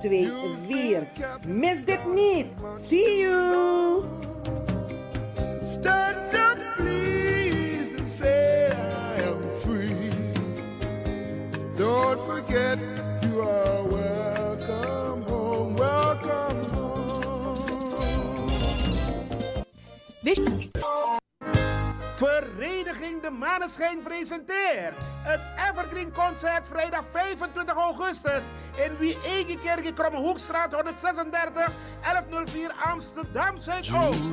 2 4. Mis dit niet! See you! Stand up, please, and say I am free. Don't forget you are welcome home, welcome home. De Maneschijn presenteert het Evergreen Concert vrijdag 25 augustus in Wie-Egekerk in Krommehoekstraat 136 1104 Amsterdam Zuidoost.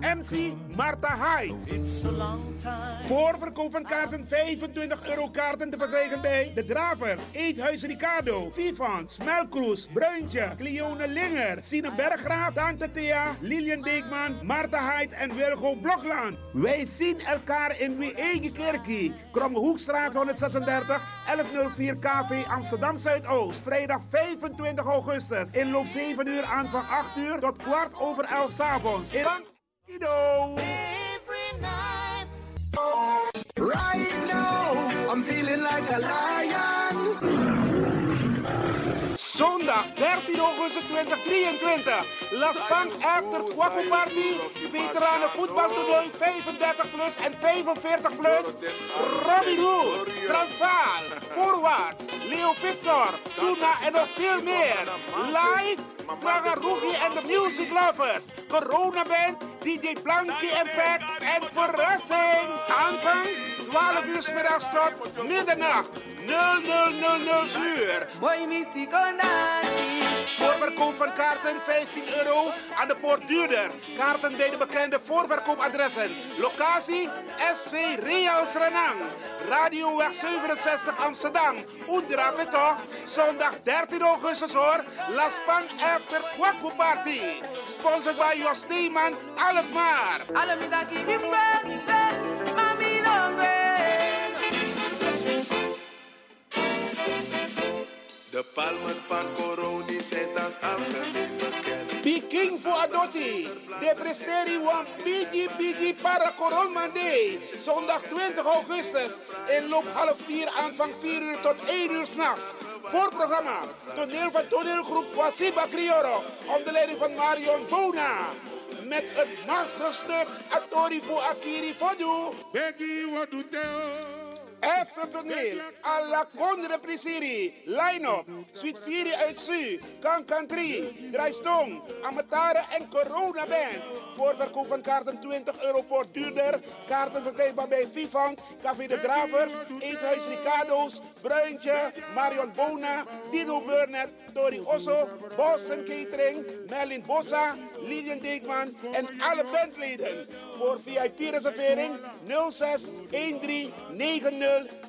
MC Marta Hyde. Voorverkoop van kaarten 25 euro kaarten te verkrijgen bij De Dravers, Eethuis Ricardo, Vivant, Smelkroes, Bruintje, Cleone Linger, Sine Berggraaf, Tante Thea, Lilian Deekman, Marta Hyde en Wilgo Blokland. Wij zien elkaar in Wie-Egekerkie, Kromme Hoekstraat 136, 1104 KV Amsterdam Zuidoost. Vrijdag 25 augustus. Inloop 7 uur, aanvang 8 uur tot kwart over 11 s avonds. In Ido. Right Zondag 13 augustus 2023. Las Bank After Kwaku Party. Veteranen voetbaltoernooi 35 plus en 45 plus. Robbie Roel, Transvaal, Voorwaarts, Leo Victor, Tuna en nog veel meer. Live, Praga Rookie en de Music Lovers. Corona Band, DJ Blankie en Pat en verrassing. Aanvang 12 uur middags tot middernacht. 0000 uur. Voorverkoop van kaarten 15 euro aan de poort duurder. Kaarten bij de bekende voorverkoopadressen. Locatie SV Reals Renang. Radioweg 67 Amsterdam. Oendra toch? Zondag 13 augustus hoor. La Span After Kwaku Party. Sponsored by Jos Steeman Alkmaar. De palmen van Coroni zijn als algemeen bekend. Peking voor Adotti. De presteri was Bigi Bigi para Corona Day. Zondag 20 augustus. Inloop half 4, aanvang 4 uur tot 1 uur s'nachts. Voorprogramma. Toneel van toneelgroep Wasiba Crioro. Onder leiding van Marion Bona. Met het machtig stuk Atori voor Akiri Fodu. Becky, wat Efter toneel, alla Condre Prisiri, line-up, Suite 4 uit Su, Kankan 3, Draaistong, Amatare en Corona Band. Voorverkoop van kaarten 20 euro per duurder. Kaarten verkrijgbaar bij Vivant, Café de Dravers, Eethuis Ricardo's, Bruintje, Marion Bona, Dino Burnett, Tori Osso, Boston Catering, Merlin Bossa, Lilian Deekman en alle bandleden. Voor VIP-reservering 06 13 90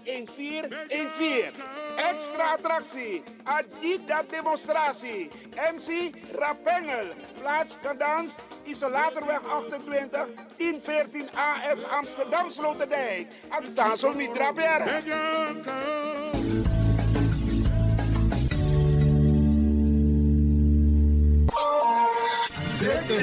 1414. Extra attractie, Adidas demonstratie, MC Rapengel, plaats Kadans, Isolatorweg 28, 1014 AS Amsterdam Sloterdijk. Actaso Mitra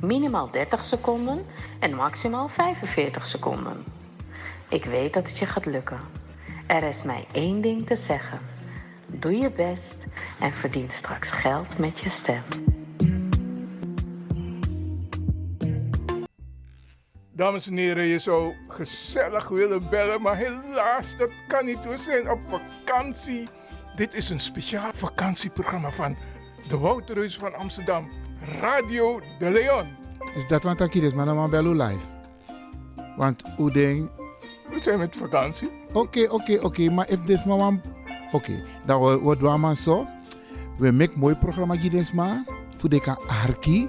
minimaal 30 seconden en maximaal 45 seconden. Ik weet dat het je gaat lukken. Er is mij één ding te zeggen. Doe je best en verdien straks geld met je stem. Dames en heren, je zou gezellig willen bellen, maar helaas, dat kan niet. We zijn op vakantie. Dit is een speciaal vakantieprogramma van de Wouterhuis van Amsterdam, Radio de Leon. Is dat wat ik is, maar dan bellen live. Want hoe denk... We zijn met vakantie. Oké, oké, oké, maar if this maar Oké, okay. dan doen we zo. We maken mooi programma gids maar. Voor de arki.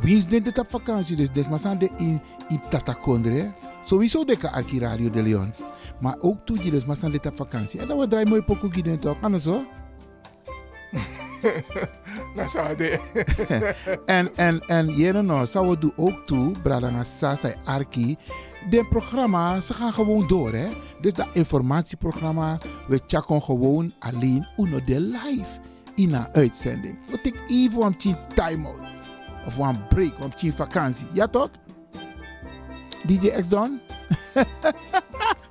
Wie is dit op vakantie? Dus des maar de in in Tatakondre. Sowieso de arki Radio de Leon. Maar ook toe dus maar dit op vakantie. En dan we draaien mooi pokoe gids toch? Kan zo? Nasade. en en en jere nou, zou we doen ook toe, Bradanga Sasa Arki. De programma, ze gaan gewoon door hè. Dus dat informatieprogramma, we checken gewoon alleen uno de live in een uitzending. We take even een time-out. Of een break, een vakantie. Ja toch? DJ X Don?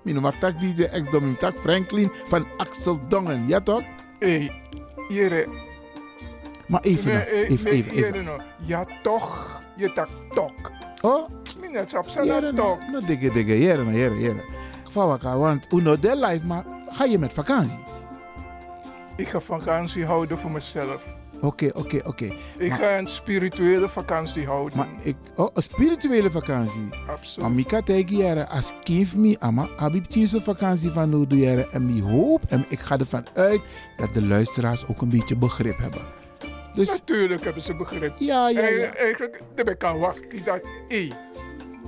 Mino mag tak DJ X Don, tak Franklin van Axel Dongen. Ja toch? Hey, jere. Maar even, eh, even, even, nou. Ja toch, je tak tok. Oh, Minnet op zijn nou, tok. nou digge digge, jere nou, jere, jere. Vawaka, want uno de live, maar ga je met vakantie? Ik ga vakantie houden voor mezelf. Oké, oké, oké. Ik Maar- ga een spirituele vakantie houden. Maar ik, oh, een spirituele vakantie. Maar Absoluut. Mika tegen jaren, als kind me, ama, abib tien vakantie van nu doe jaren. En ik hoop, en ik ga ervan uit, dat de luisteraars ook een beetje begrip hebben. Dus, Natuurlijk hebben ze begrip. ja, ja, ja. En Eigenlijk, daarbij kan wachten dat, hé,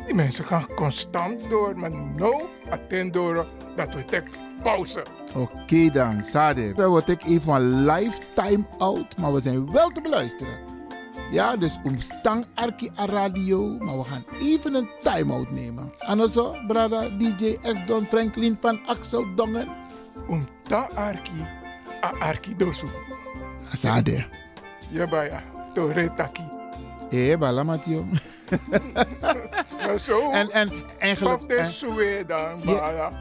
die mensen gaan constant door, maar nou, attend door dat we tek pauze. Oké dan, Sade. Dan word ik even een lifetime out, maar we zijn wel te beluisteren. Ja, dus omstang Arki a radio, maar we gaan even een time-out nemen. En zo, brada DJ X Don Franklin van Axel Dongen. Om ta arki, a arki dosu. Sade. Ja, baya, to retaki. Eh, bala Mathieu. Maar zo, En, en eigenlijk... en- suwe dan, Ja.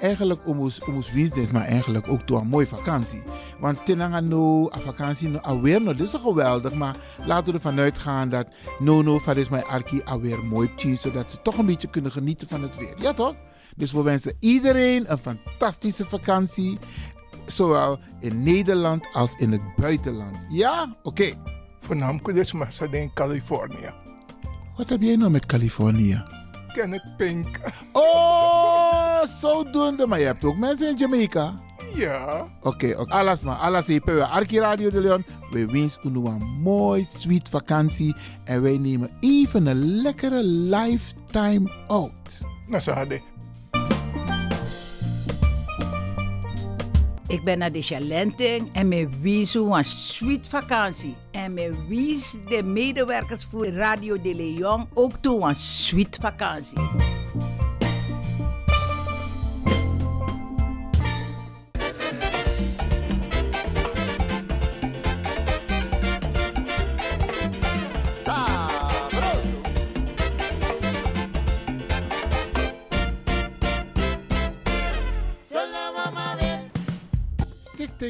eigenlijk omus omus business, maar eigenlijk ook door een mooie vakantie. Want tenanga no, a vakantie no, alweer no, dit is geweldig, maar laten we ervan uitgaan dat no no van is mijn arki alweer mooi tien, zodat ze toch een beetje kunnen genieten van het weer. Ja toch? Dus we wensen iedereen een fantastische vakantie, zowel in Nederland als in het buitenland. Ja? Oké. Voornamelijk dus maar in Californië. Wat heb jij nou met Californië? Kenneth Pink. Oh, zodoende. Maar je hebt ook mensen in Jamaica. Ja, Oké, oké. alles maar. Alles hier bij Arki Radio de Leon. We wensen u een mooi, sweet vakantie. En wij nemen even een lekkere lifetime out. nasade. Ik ben naar de Chalenting en me wies een sweet vakantie. En me wies de medewerkers voor Radio de Leon ook toe een sweet vakantie.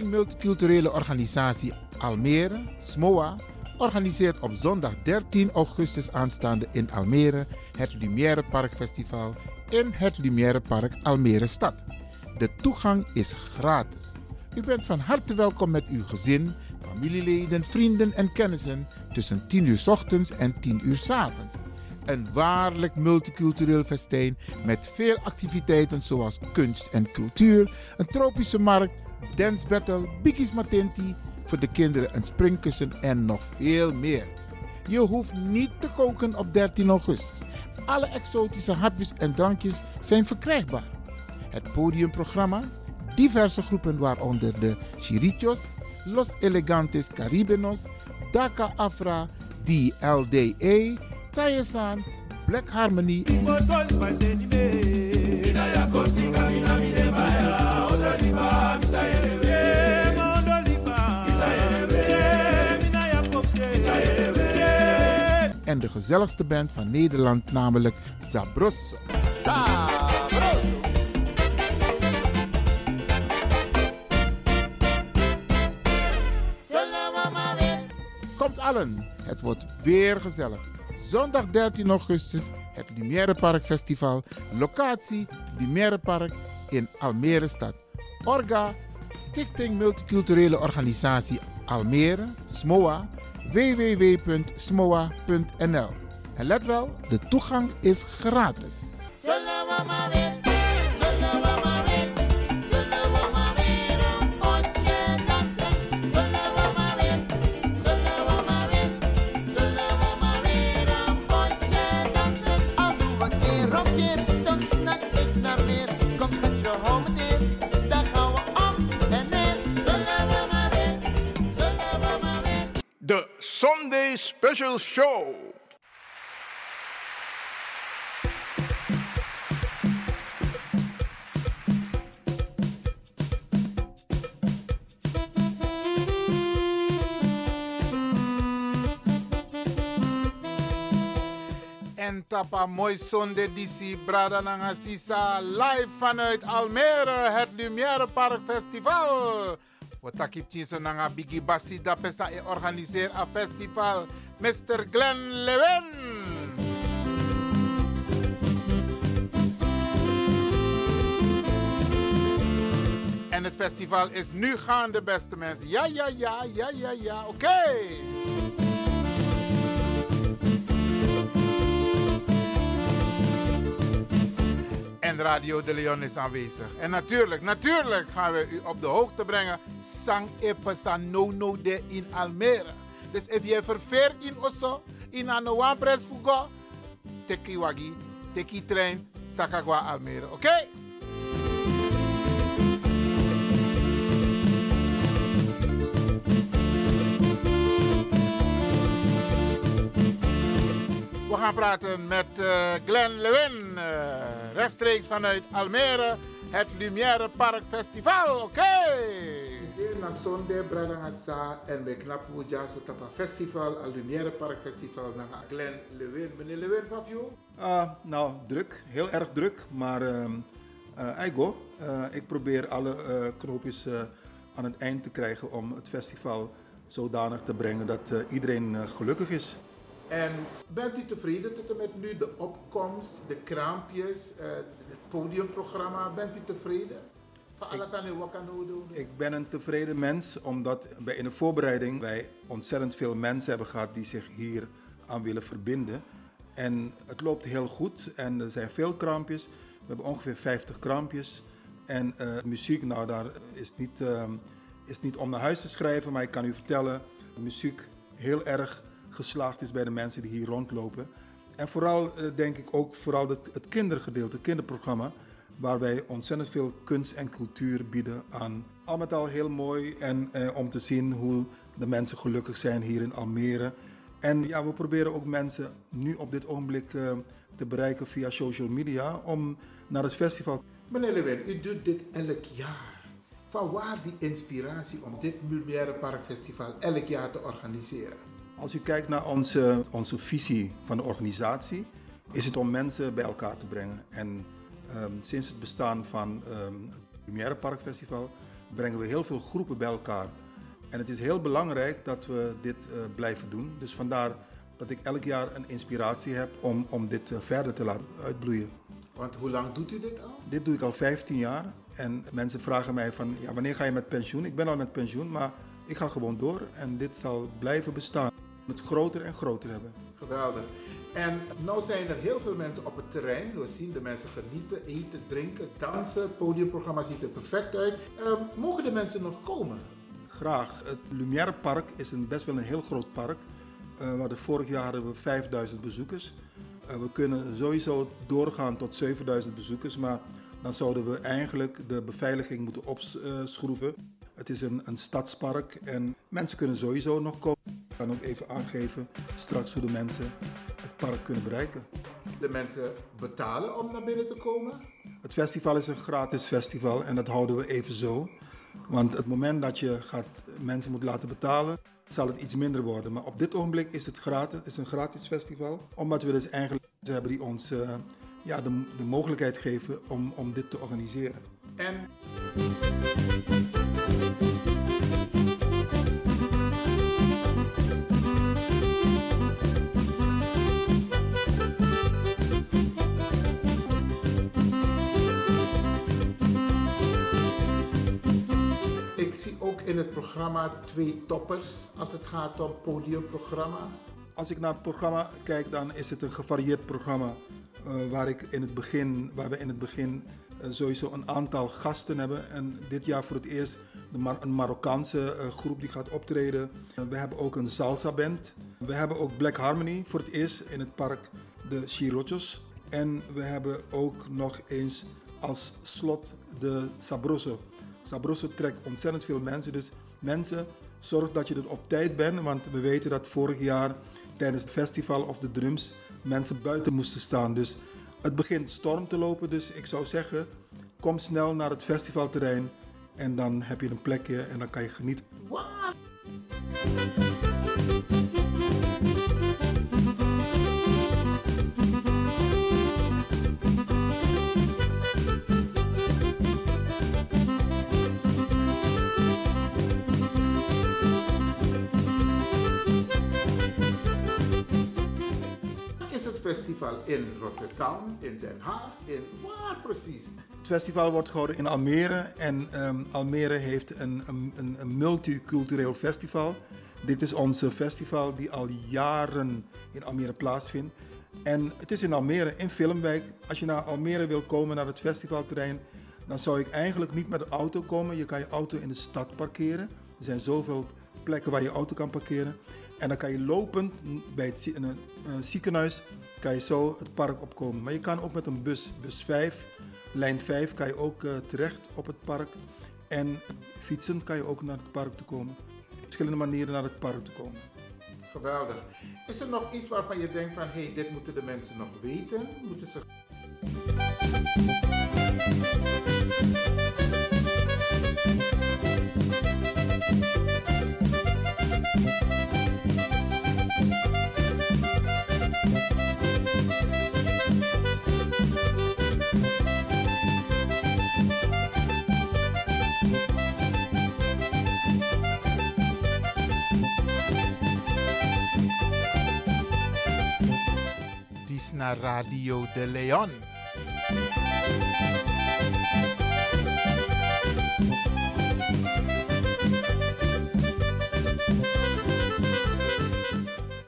Multiculturele Organisatie Almere, SMOA, organiseert op zondag 13 augustus aanstaande in Almere het Lumière Park Festival in het Lumière Park Almere Stad. De toegang is gratis. U bent van harte welkom met uw gezin, familieleden, vrienden en kennissen tussen 10 uur ochtends en 10 uur avonds. Een waarlijk multicultureel festijn met veel activiteiten zoals kunst en cultuur, een tropische markt, dance battle, biggies matenti, voor de kinderen een springkussen en nog veel meer. Je hoeft niet te koken op 13 augustus. Alle exotische hapjes en drankjes zijn verkrijgbaar. Het podiumprogramma, diverse groepen waaronder de Chirichos, Los Elegantes Caribenos, Daca Afra, SDLDA, Tayesan, Black Harmony. De gezelligste band van Nederland, namelijk Zabros. Komt allen, het wordt weer gezellig. Zondag 13 augustus, het Lumière Park Festival. Locatie, Lumière Park in Almere stad. Orga, Stichting Multiculturele Organisatie Almere, SMOA, www.smoa.nl. En let wel, de toegang is gratis. De Special Show. En tapa mooi zonde disi brada nanga sisa live vanuit Almere, het Lumière Park Festival. Wataki tjiso nanga bigi basi da pesa e organiseer a festival Mr. Glenn Lewin. En het festival is nu gaande, beste mensen. Ja, ja, ja, ja, ja, ja. Oké. Radio de Leon is aanwezig. En natuurlijk, natuurlijk gaan we u op de hoogte brengen. Sang Epesa no no de in Almere. Dus als je verveert in Osso, in een one press fugo, teki wagi, teki trein, Sakagwa Almere. Oké? We gaan praten met eh, Glenn Lewin, eh, rechtstreeks vanuit Almere, het Lumière Park Festival. Oké! Na zonde bradanga sa en we knap puja so tapa festival, al Lumière Park Festival na Glenn Lewin. Meneer Lewin van jou? Ah, nou, druk. Heel erg druk. Maar ehm eh, Eigo, eh, ik probeer alle eh, knoopjes eh, aan het eind te krijgen om het festival zodanig te brengen dat eh, iedereen gelukkig is. En bent u tevreden tot en met nu de opkomst, de kraampjes, eh, het podiumprogramma? Bent u tevreden? Van alles aan uw wakano doen? Ik ben een tevreden mens omdat bij in de voorbereiding wij ontzettend veel mensen hebben gehad die zich hier aan willen verbinden. En het loopt heel goed en er zijn veel kraampjes. We hebben ongeveer 50 kraampjes. En eh, muziek, nou daar is niet, ehm, is niet om naar huis te schrijven, maar ik kan u vertellen, muziek heel erg geslaagd is bij de mensen die hier rondlopen. En vooral eh, denk ik ook vooral het, het kindergedeelte, het kinderprogramma, waar wij ontzettend veel kunst en cultuur bieden aan. Al met al heel mooi en eh, om te zien hoe de mensen gelukkig zijn hier in Almere. En ja, we proberen ook mensen nu op dit ogenblik eh, te bereiken via social media om naar het festival. Meneer Lewin, u doet dit elk jaar. Van waar die inspiratie om dit Park Festival elk jaar te organiseren? Als u kijkt naar onze, onze visie van de organisatie, is het om mensen bij elkaar te brengen. En ehm, sinds het bestaan van ehm, het Lumière Park Festival brengen we heel veel groepen bij elkaar. En het is heel belangrijk dat we dit eh, blijven doen. Dus vandaar dat ik elk jaar een inspiratie heb om, om dit eh, verder te laten uitbloeien. Want hoe lang doet u dit al? Dit doe ik al 15 jaar. En mensen vragen mij van, ja, wanneer ga je met pensioen? Ik ben al met pensioen, maar ik ga gewoon door. En dit zal blijven bestaan. Het groter en groter hebben. Geweldig. En nu zijn er heel veel mensen op het terrein. We zien de mensen genieten, eten, drinken, dansen. Het podiumprogramma ziet er perfect uit. Ehm, mogen de mensen nog komen? Graag. Het Lumière Park is een, best wel een heel groot park. We hadden vorig jaar hadden we 5000 bezoekers. Eh, we kunnen sowieso doorgaan tot 7000 bezoekers, maar dan zouden we eigenlijk de beveiliging moeten opschroeven. Het is een, een stadspark en mensen kunnen sowieso nog komen. Ik kan ook even aangeven straks hoe de mensen het park kunnen bereiken. De mensen betalen om naar binnen te komen? Het festival is een gratis festival en dat houden we even zo. Want het moment dat je gaat, mensen moet laten betalen, zal het iets minder worden. Maar op dit ogenblik is het gratis, is een gratis festival. Omdat we dus eigenlijk mensen hebben die ons uh, ja, de, de mogelijkheid geven om, om dit te organiseren. En in het programma twee toppers als het gaat om podiumprogramma. Als ik naar het programma kijk, dan is het een gevarieerd programma. Uh, waar, ik in het begin, waar we in het begin uh, sowieso een aantal gasten hebben. En dit jaar voor het eerst Mar een Marokkaanse uh, groep die gaat optreden. we hebben ook een salsa band. We hebben ook Black Harmony voor het eerst in het park de Chirochos. En we hebben ook nog eens als slot de Sabroso. Sabroso trekt ontzettend veel mensen. Dus mensen, zorg dat je er op tijd bent. Want we weten dat vorig jaar tijdens het festival of de drums mensen buiten moesten staan. Dus het begint storm te lopen. Dus ik zou zeggen, kom snel naar het festivalterrein. En dan heb je een plekje en dan kan je genieten. Festival in Rotterdam, in Den Haag, in waar precies? Het festival wordt gehouden in Almere en um, Almere heeft een, een, een, multicultureel festival. Dit is onze festival die al jaren in Almere plaatsvindt. En het is in Almere, in Filmwijk. Als je naar Almere wil komen, naar het festivalterrein, dan zou ik eigenlijk niet met de auto komen. Je kan je auto in de stad parkeren. Er zijn zoveel plekken waar je auto kan parkeren. En dan kan je lopend bij het ziekenhuis kan je zo het park opkomen. Maar je kan ook met een bus, bus 5, lijn 5, kan je ook uh, terecht op het park. En fietsend kan je ook naar het park te komen. Verschillende manieren naar het park te komen. Geweldig. Is er nog iets waarvan je denkt van, hé, hey, dit moeten de mensen nog weten? Moeten ze... naar Radio de Leon.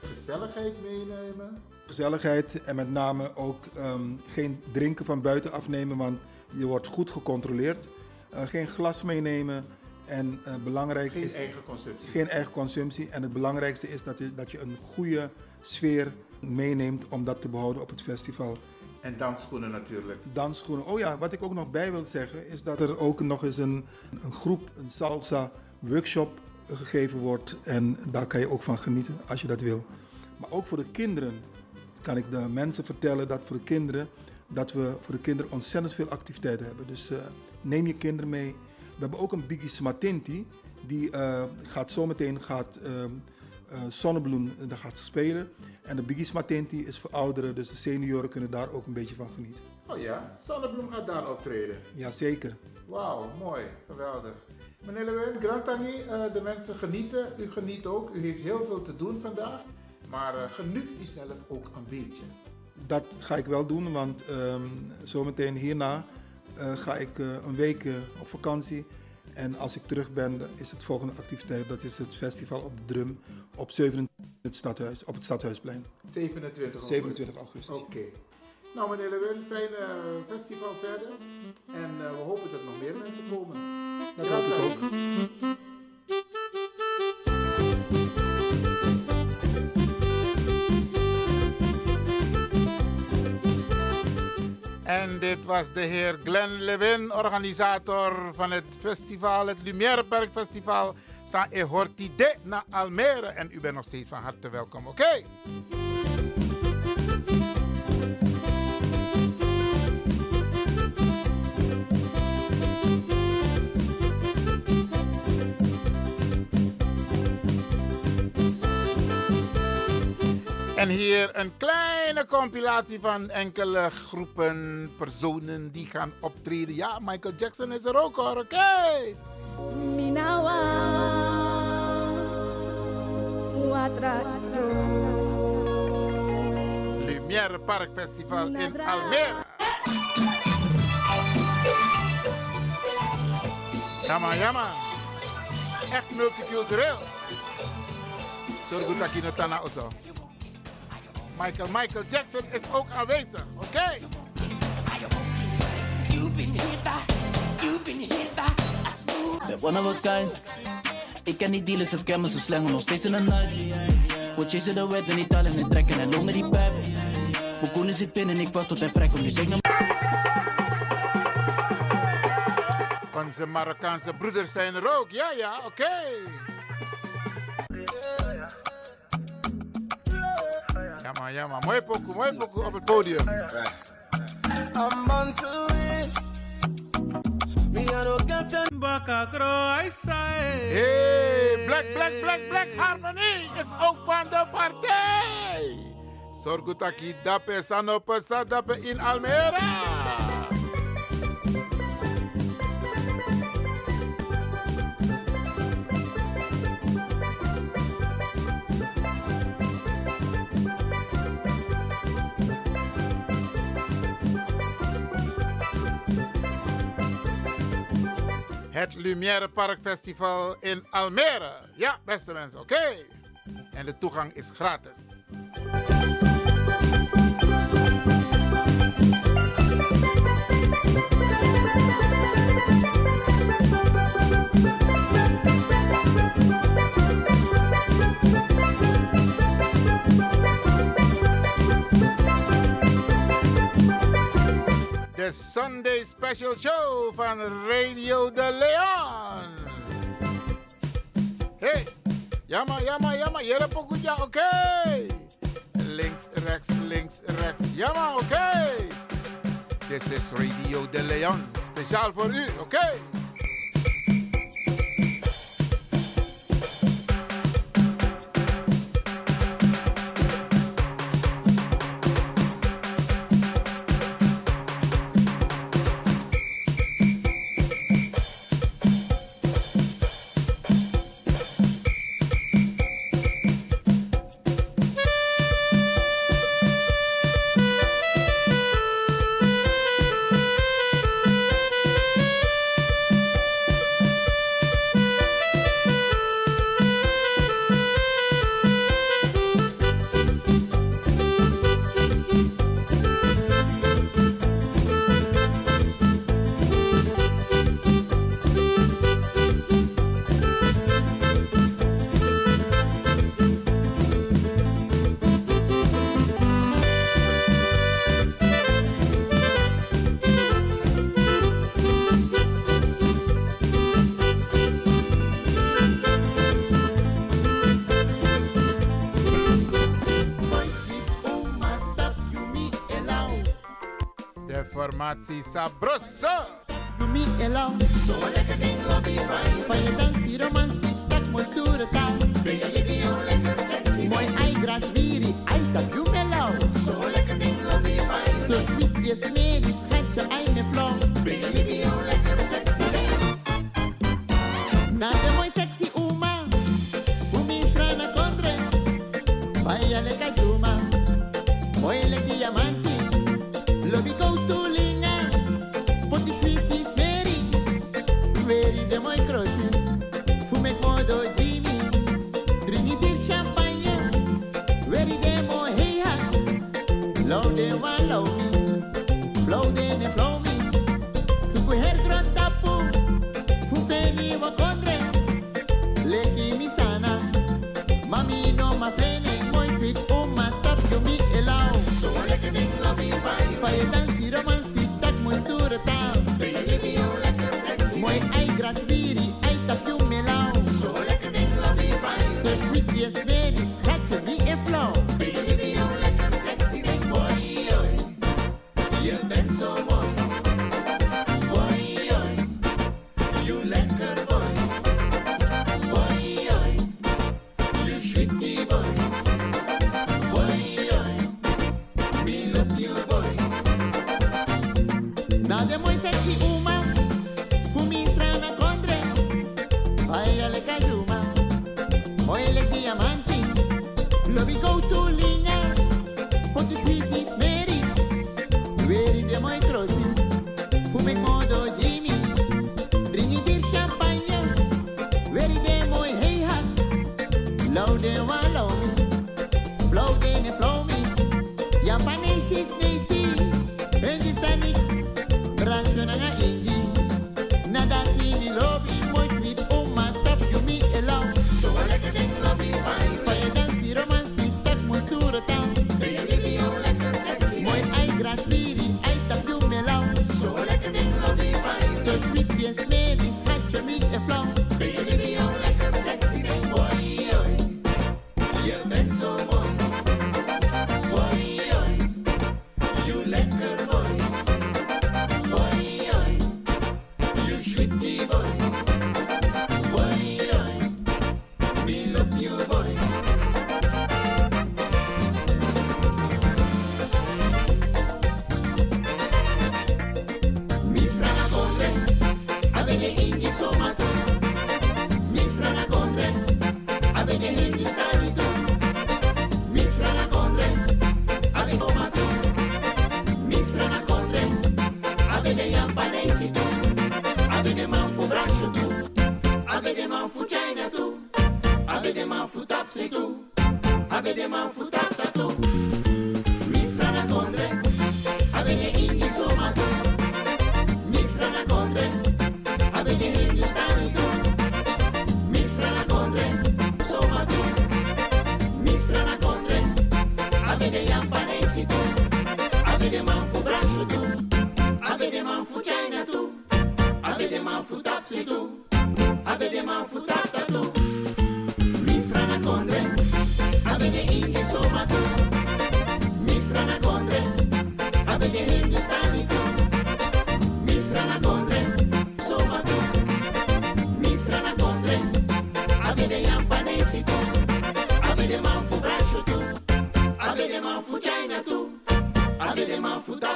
Gezelligheid meenemen. Gezelligheid en met name ook um, geen drinken van buiten afnemen, want je wordt goed gecontroleerd. Uh, geen glas meenemen. En uh, belangrijk geen is. eigen consumptie. Geen eigen consumptie. En het belangrijkste is dat je, dat je een goede sfeer meeneemt om dat te behouden op het festival. En dansschoenen natuurlijk. Dansschoenen. Oh ja, wat ik ook nog bij wil zeggen is dat er ook nog eens een, een groep, een salsa workshop gegeven wordt. En daar kan je ook van genieten als je dat wil. Maar ook voor de kinderen kan ik de mensen vertellen dat voor de kinderen, dat we voor de kinderen ontzettend veel activiteiten hebben. Dus uh, neem je kinderen mee. We hebben ook een Biggie Smatinti. Die uh, gaat zometeen gaat, uh, Zonnebloem daar gaat spelen. En de Biggie Smatinti is voor ouderen, dus de senioren kunnen daar ook een beetje van genieten. Oh ja, Zonnebloem gaat daar optreden? Jazeker. Wauw, mooi, geweldig. Meneer Lewin, Grantani, uh, de mensen genieten, u geniet ook. U heeft heel veel te doen vandaag, maar uh, geniet u zelf ook een beetje. Dat ga ik wel doen, want um, zometeen hierna uh, ga ik een week op vakantie. En als ik terug ben, is het volgende activiteit, dat is het festival op de drum op 27 het stadhuis, op het Stadhuisplein. 27 augustus. 27 augustus. Oké. Okay. Nou meneer Lewin, fijn uh, festival verder. En uh, we hopen dat nog meer mensen komen. Dat hoop ik ook. En dit was de heer Glenn Lewin, organisator van het festival, het Lumière Park Festival Sa e horti de naar Almere. En u bent nog steeds van harte welkom, oké? En hier een kleine compilatie van enkele groepen personen die gaan optreden. Ja, Michael Jackson is er ook hoor, oké. Minawa, Lumière Park Festival in Almere. Jamma, jamma. Echt multicultureel. Zorg dat je het tana also. Michael, Michael Jackson is ook aanwezig. Oké. Okay. Ben one of a kind. Ik ken die dealers en scammers, ze slengen nog steeds in de night. We chasen de wet en Italië en trekken en longen die pijp. Boekoen zit binnen en ik wacht tot hij vrij komt. Dus ik nam... Onze Marokkaanse broeders zijn er ook. Ja, ja, oké. Okay. Ja man, ja man. Mooi pokoe, mooi pokoe op het podium. I'm on to it. Hey, Black, Black, Black, Black Harmony is ook van de partij. Sorgutaki dape sanope sadape in Almere. Het Lumière Park Festival in Almere. Ja, beste mensen, oké. En de toegang is gratis. Sunday Special Show van Radio de Leon. Hey, jammer, jammer, jammer. Hier heb ik ja, oké. Links, rechts, links, rechts. Jammer, oké. Okay. This is Radio de Leon. Speciaal voor u, oké. Okay. Formatie sabroso. Noemi elau. Zo lekker ding, lobby fijn. Van je dansie, romantie, dat mooi stoere taal. Ben je video lekker sexy. Mooi ei, graad viri, ei, dat doe me elau. Zo lekker ding, lobby fijn. Zo sweet, je smerig,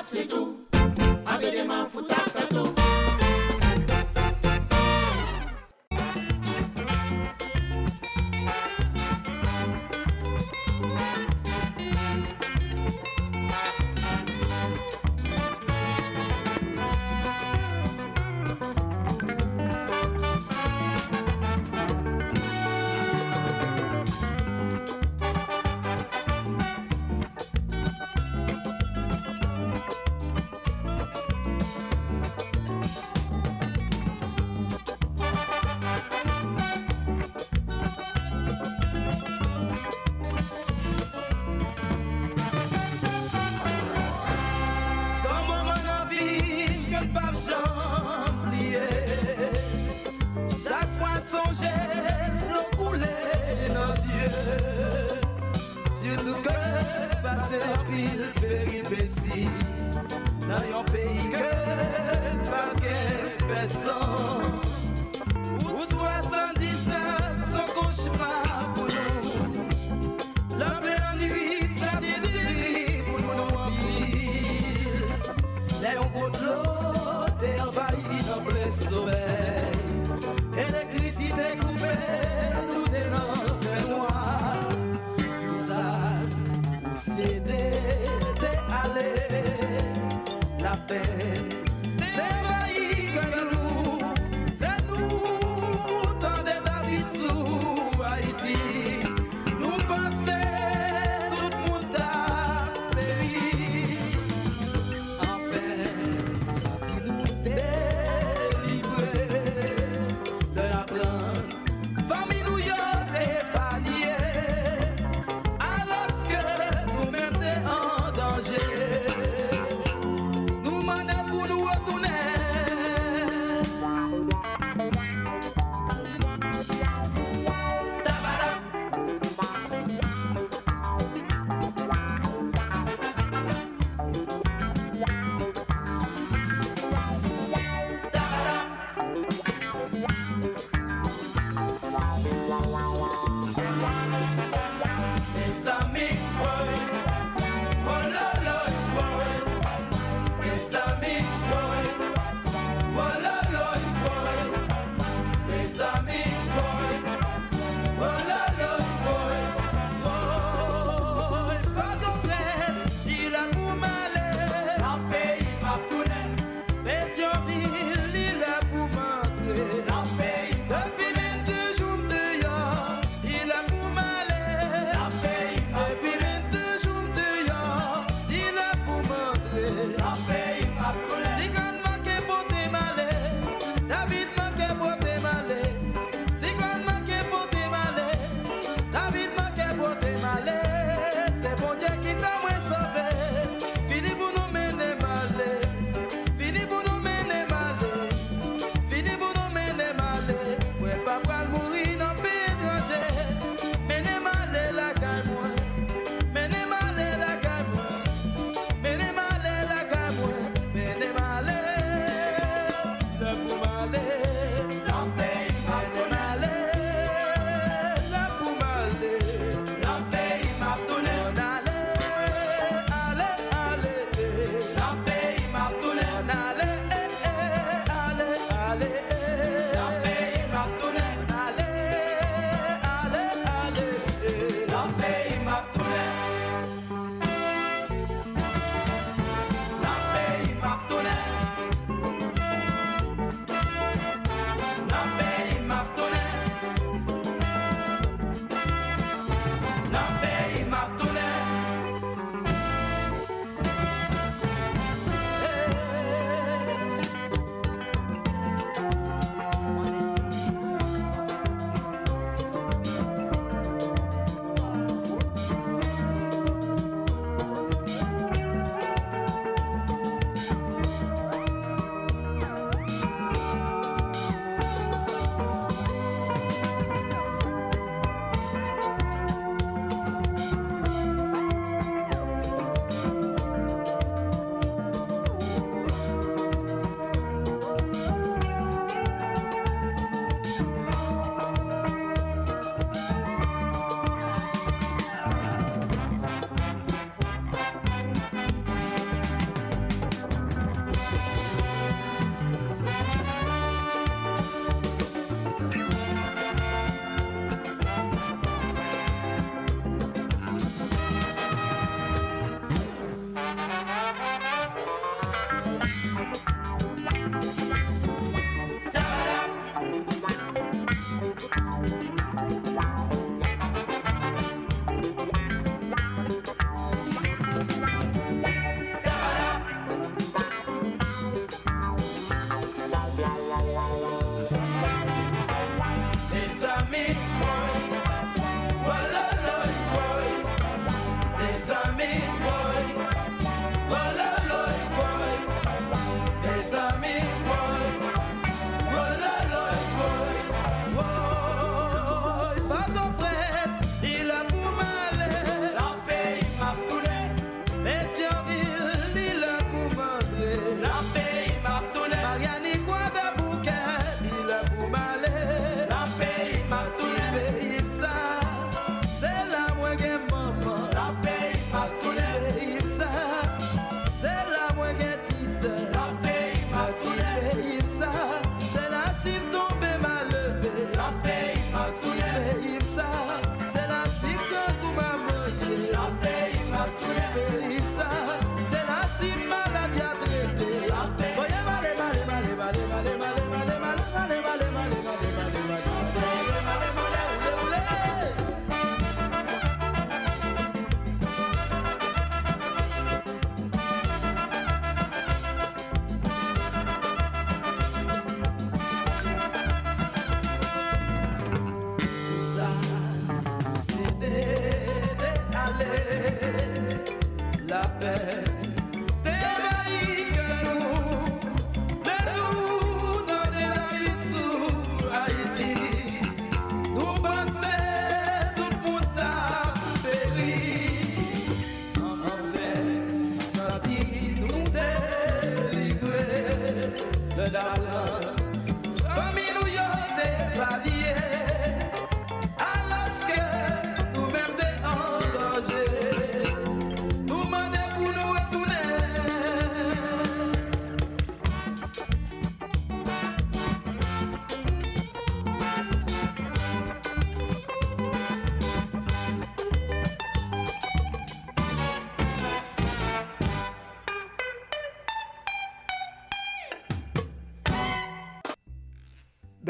man fu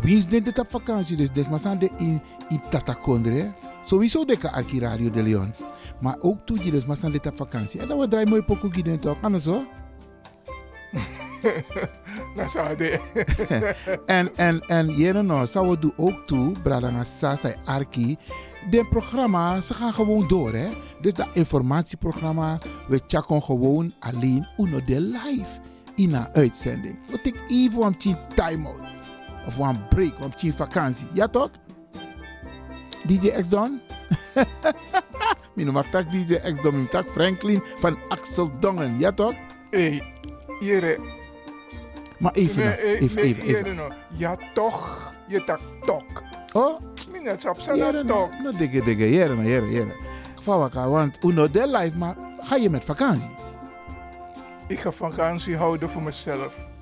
Wie is dit op vakantie? Dus des maar zijn de in in Tatakondre. Sowieso de arki Radio de Leon. Maar ook toe maar zijn dit op vakantie. En dan we draaien mooi pokoe gids toch? Anders zo. Dat zou de. en, en, en jere nou, zou we doen ook toe, Bradanga Sasa Arki. De programma, ze gaan gewoon door, hè. Dus dat informatieprogramma, we checken gewoon alleen uno de live in een uitzending. We take even een tien time-out. Of een break, een tien vakantie. Ja toch? DJ X Don? Mijn mag tak DJ X Don, mijn tak Franklin van Axel Dongen. Ja toch? Hé, jere. Maar even, nou, even, even, even. nou. Ja, toch. Je tak tok. Oh? Minet op Jere, zijn tok. nou, nou, dikke, dikke, jere, nou, jere. Fawaka, want uno de life, maar ga je met vakantie? Ik ga vakantie houden voor mezelf.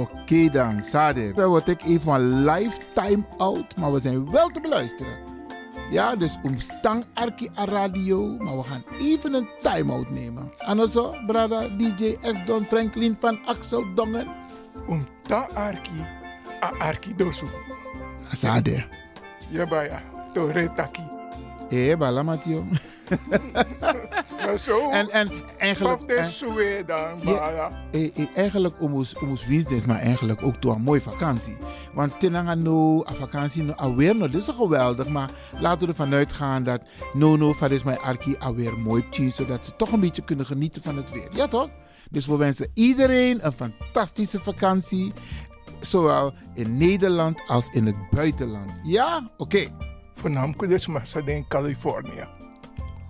Oké dan, Sade. Dan word ik even een lifetime out, maar we zijn wel te beluisteren. Ja, dus omstang Arki a radio, maar we gaan even een time-out nemen. En zo, brada, DJ X Don Franklin van Axel Dongen. Om ta Arki, a Arki dosu. Sade. Ja, baya, to retaki. Eh, bala Mathieu. Maar zo, En, en eigenlijk... En- dan, Ja, eh, eh, eigenlijk om ons, ons business, maar eigenlijk ook door een mooie vakantie. Want tenanga no, a vakantie no, alweer no, dit is geweldig, maar laten we ervan uitgaan dat no no, van is mijn arki alweer mooi tien, zodat ze toch een beetje kunnen genieten van het weer. Ja toch? Dus we wensen iedereen een fantastische vakantie, zowel in Nederland als in het buitenland. Ja? Oké. Voornamelijk dus ze in Californië.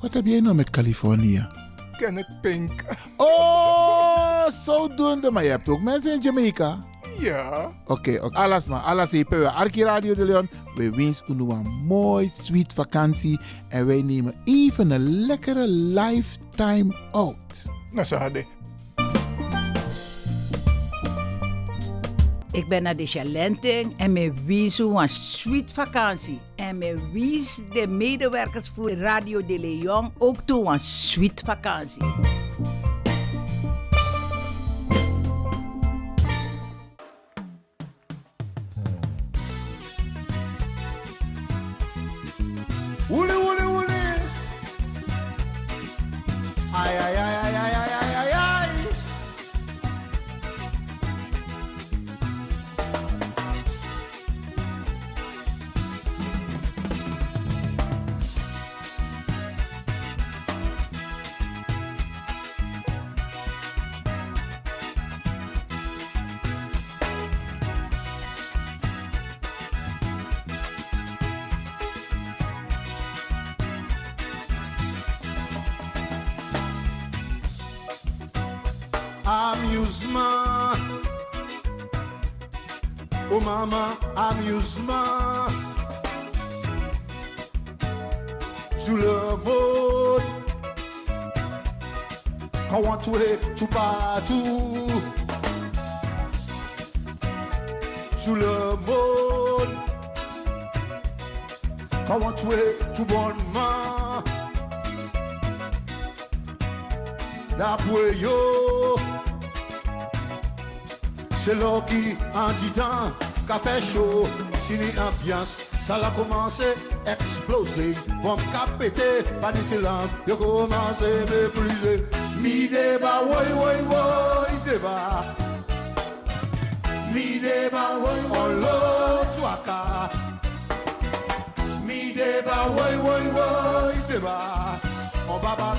Wat heb jij nou met Californië? Kenneth Pink. Oh, zodoende. Maar je hebt ook mensen in Jamaica. Ja. Oké, oké. Alles maar. Alles. We Arki Radio de Leon. We wensen u een mooi, sweet vakantie. En wij nemen even een lekkere lifetime out. Nou, hadden. Ik ben naar de en me wies een sweet vakantie. En me wies de medewerkers voor Radio de Leon ook toe een sweet vakantie. Ça l'a commencé à exploser, qu'a pété, pas de silence, yo commencé à mépriser. Mi débat, oui, oui, oui, débat. Mi débat, oui, on l'autre. Mi débat, oui, oui, oui, débat. On va pas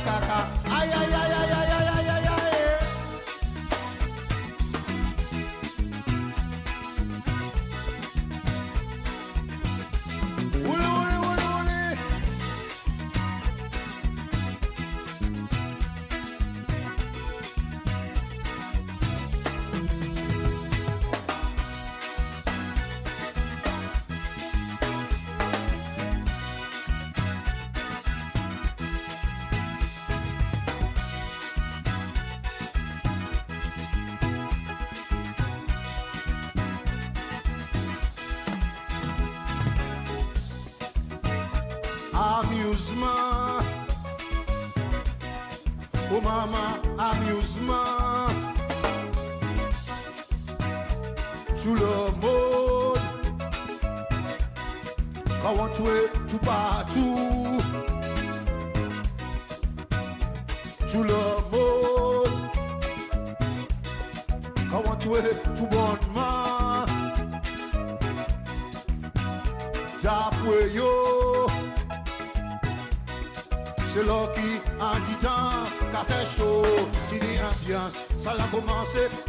Oh mama, amusement.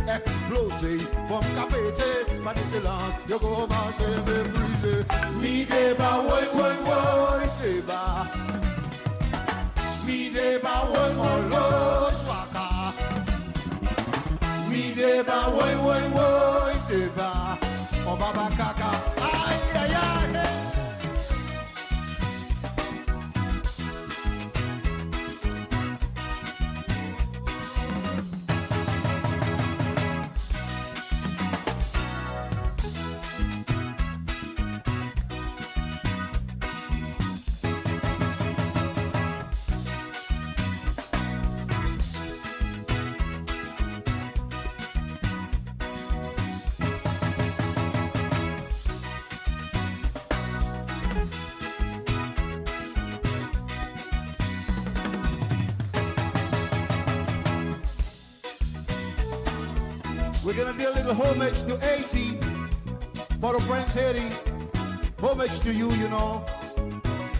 À exploser. Qu'a pété, pas de silence, yo commencé à mépriser. Mi débat, oui, oui, oui, débat. Mi débat, oui, on le swaka. Mi débat, oui, oui, oui, débat. On va pas caca. We're gonna do a little homage to 80 for the Prince Haiti. Homage to you, you know,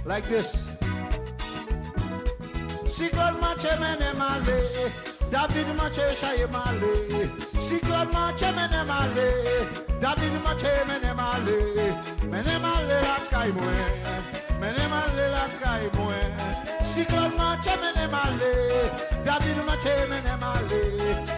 like this. Sikon mache mene male, David mache shaye male. Sikon mache mene male, David mache mene male. Mene male la kai mwe, mene male la kai mwe. Sikon mache mene male, David mache mene male.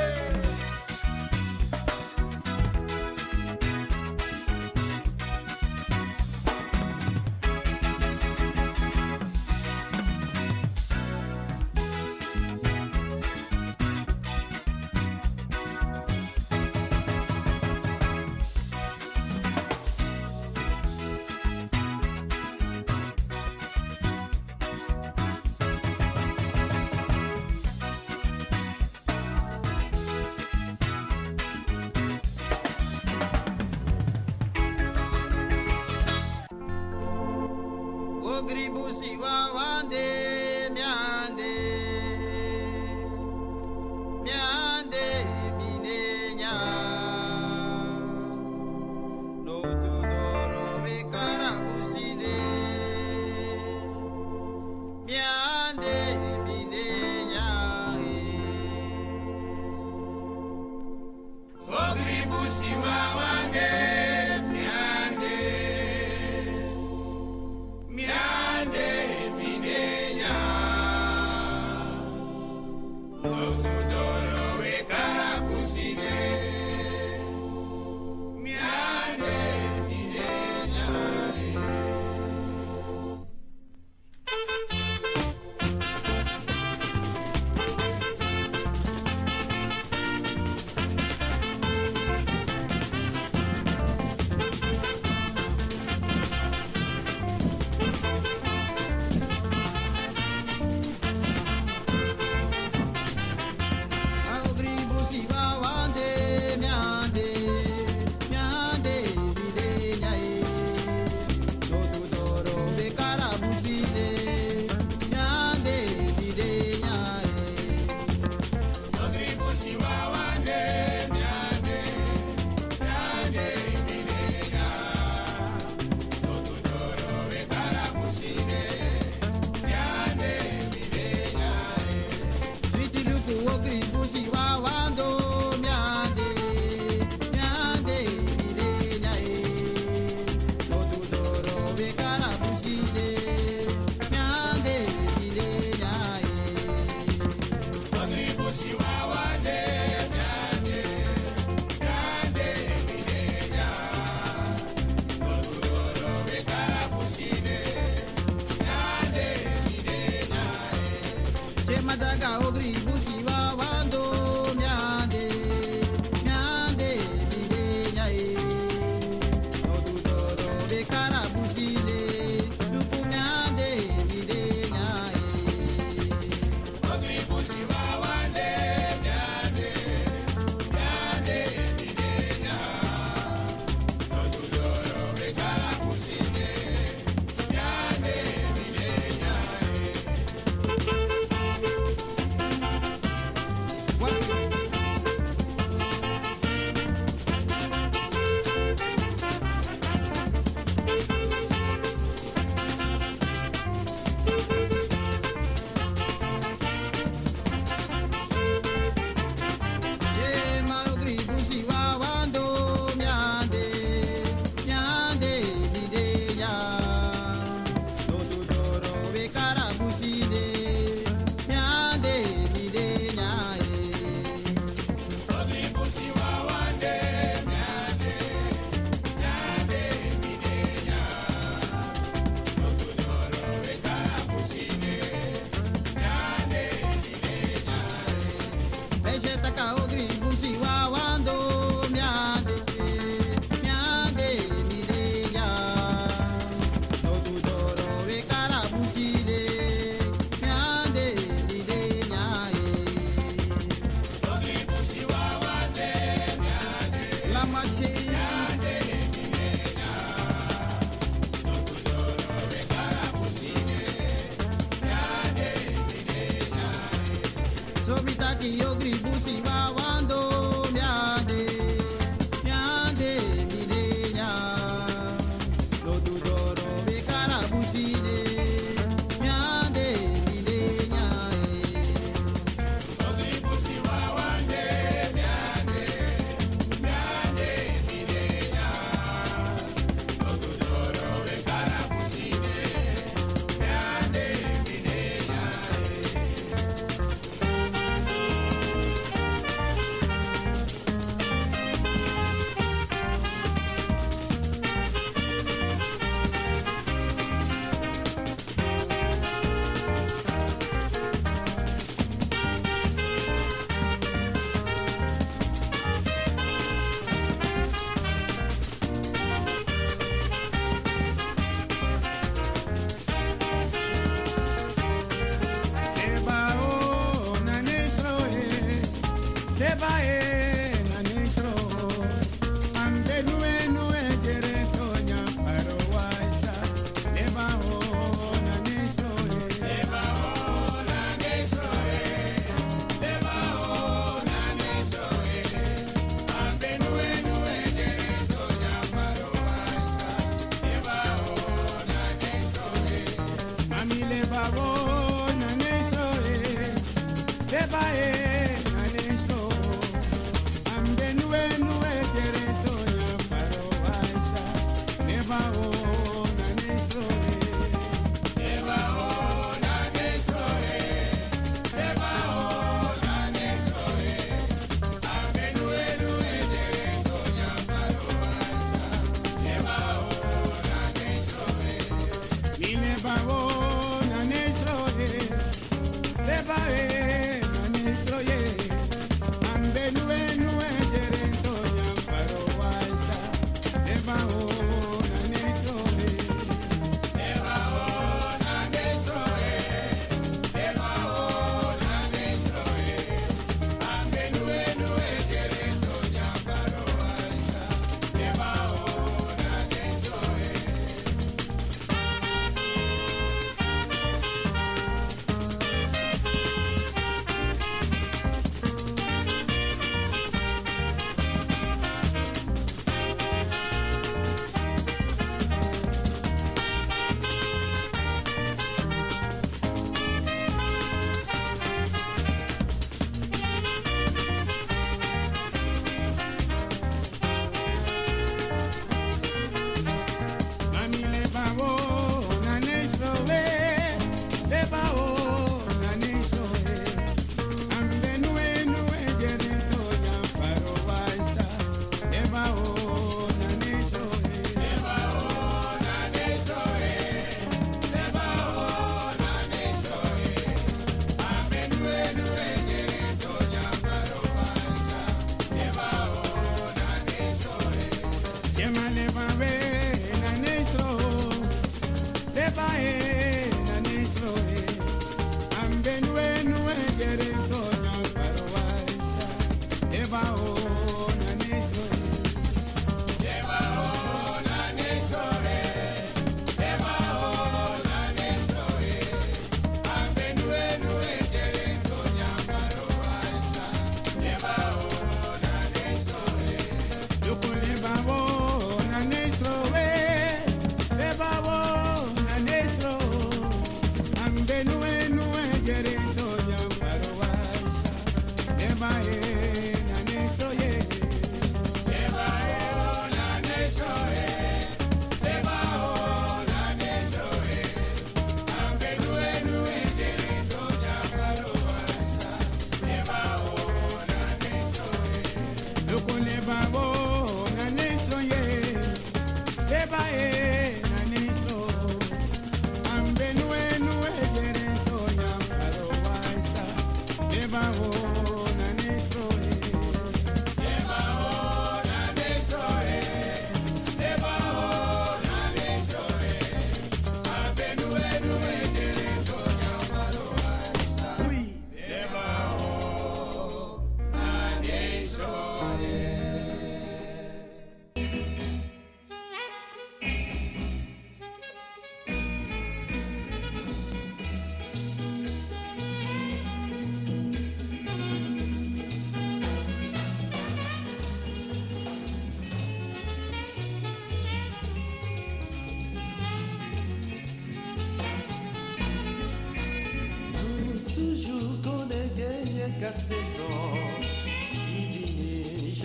gribu sivavande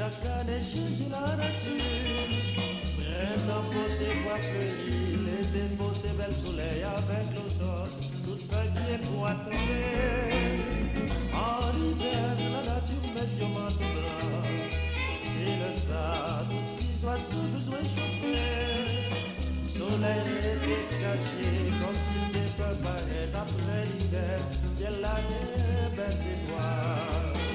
yakane jujilarachi Rêve beauté coiffée, il était beauté belle soleil avec l'automne. Toute feuille qui est pour attraper En hiver, la nature met Dieu m'entendra C'est le sable, qui soit sous besoin chauffé. Soleil est caché comme s'il n'était pas après l'hiver. J'ai la belle étoile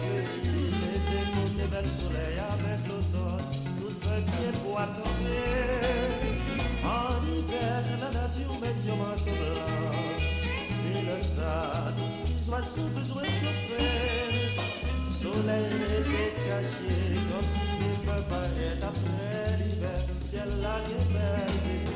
fleurit et des des belles soleils avec l'automne, tout le feu qui est poitonné. En hiver, la nature met du manche blanc, c'est le ça, tous petits oiseaux besoin de faire. Soleil était caché, comme si des peuples paraient après l'hiver, tiens la guerre,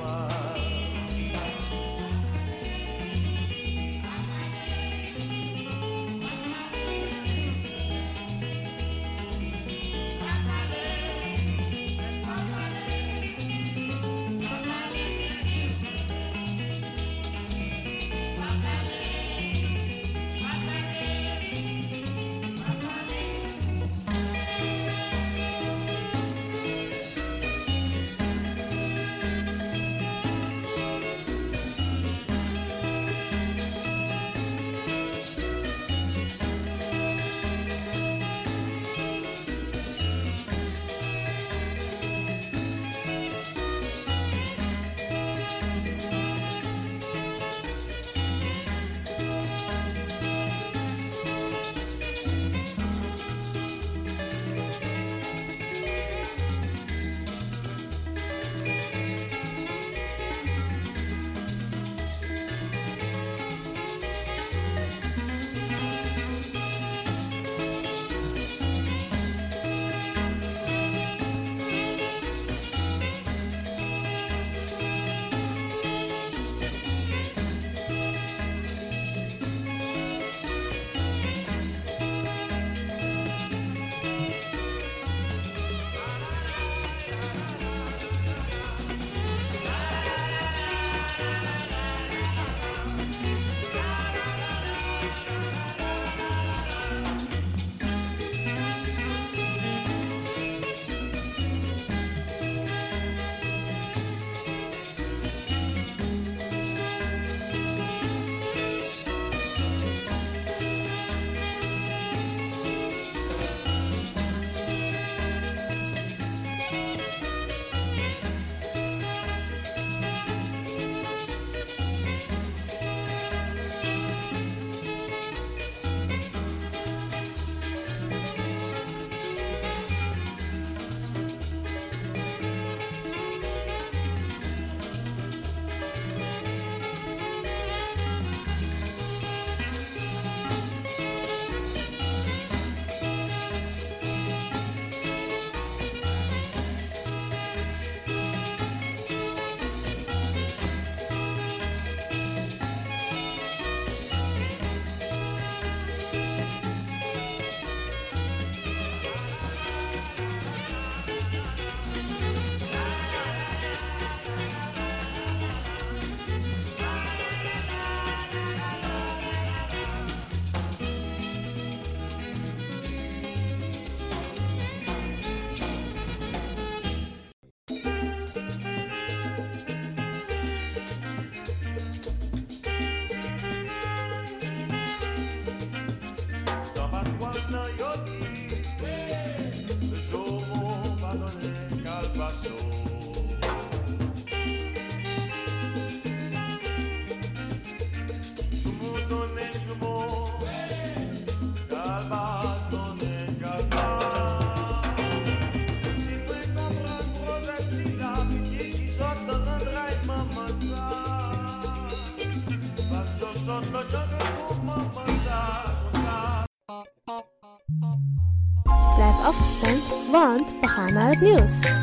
we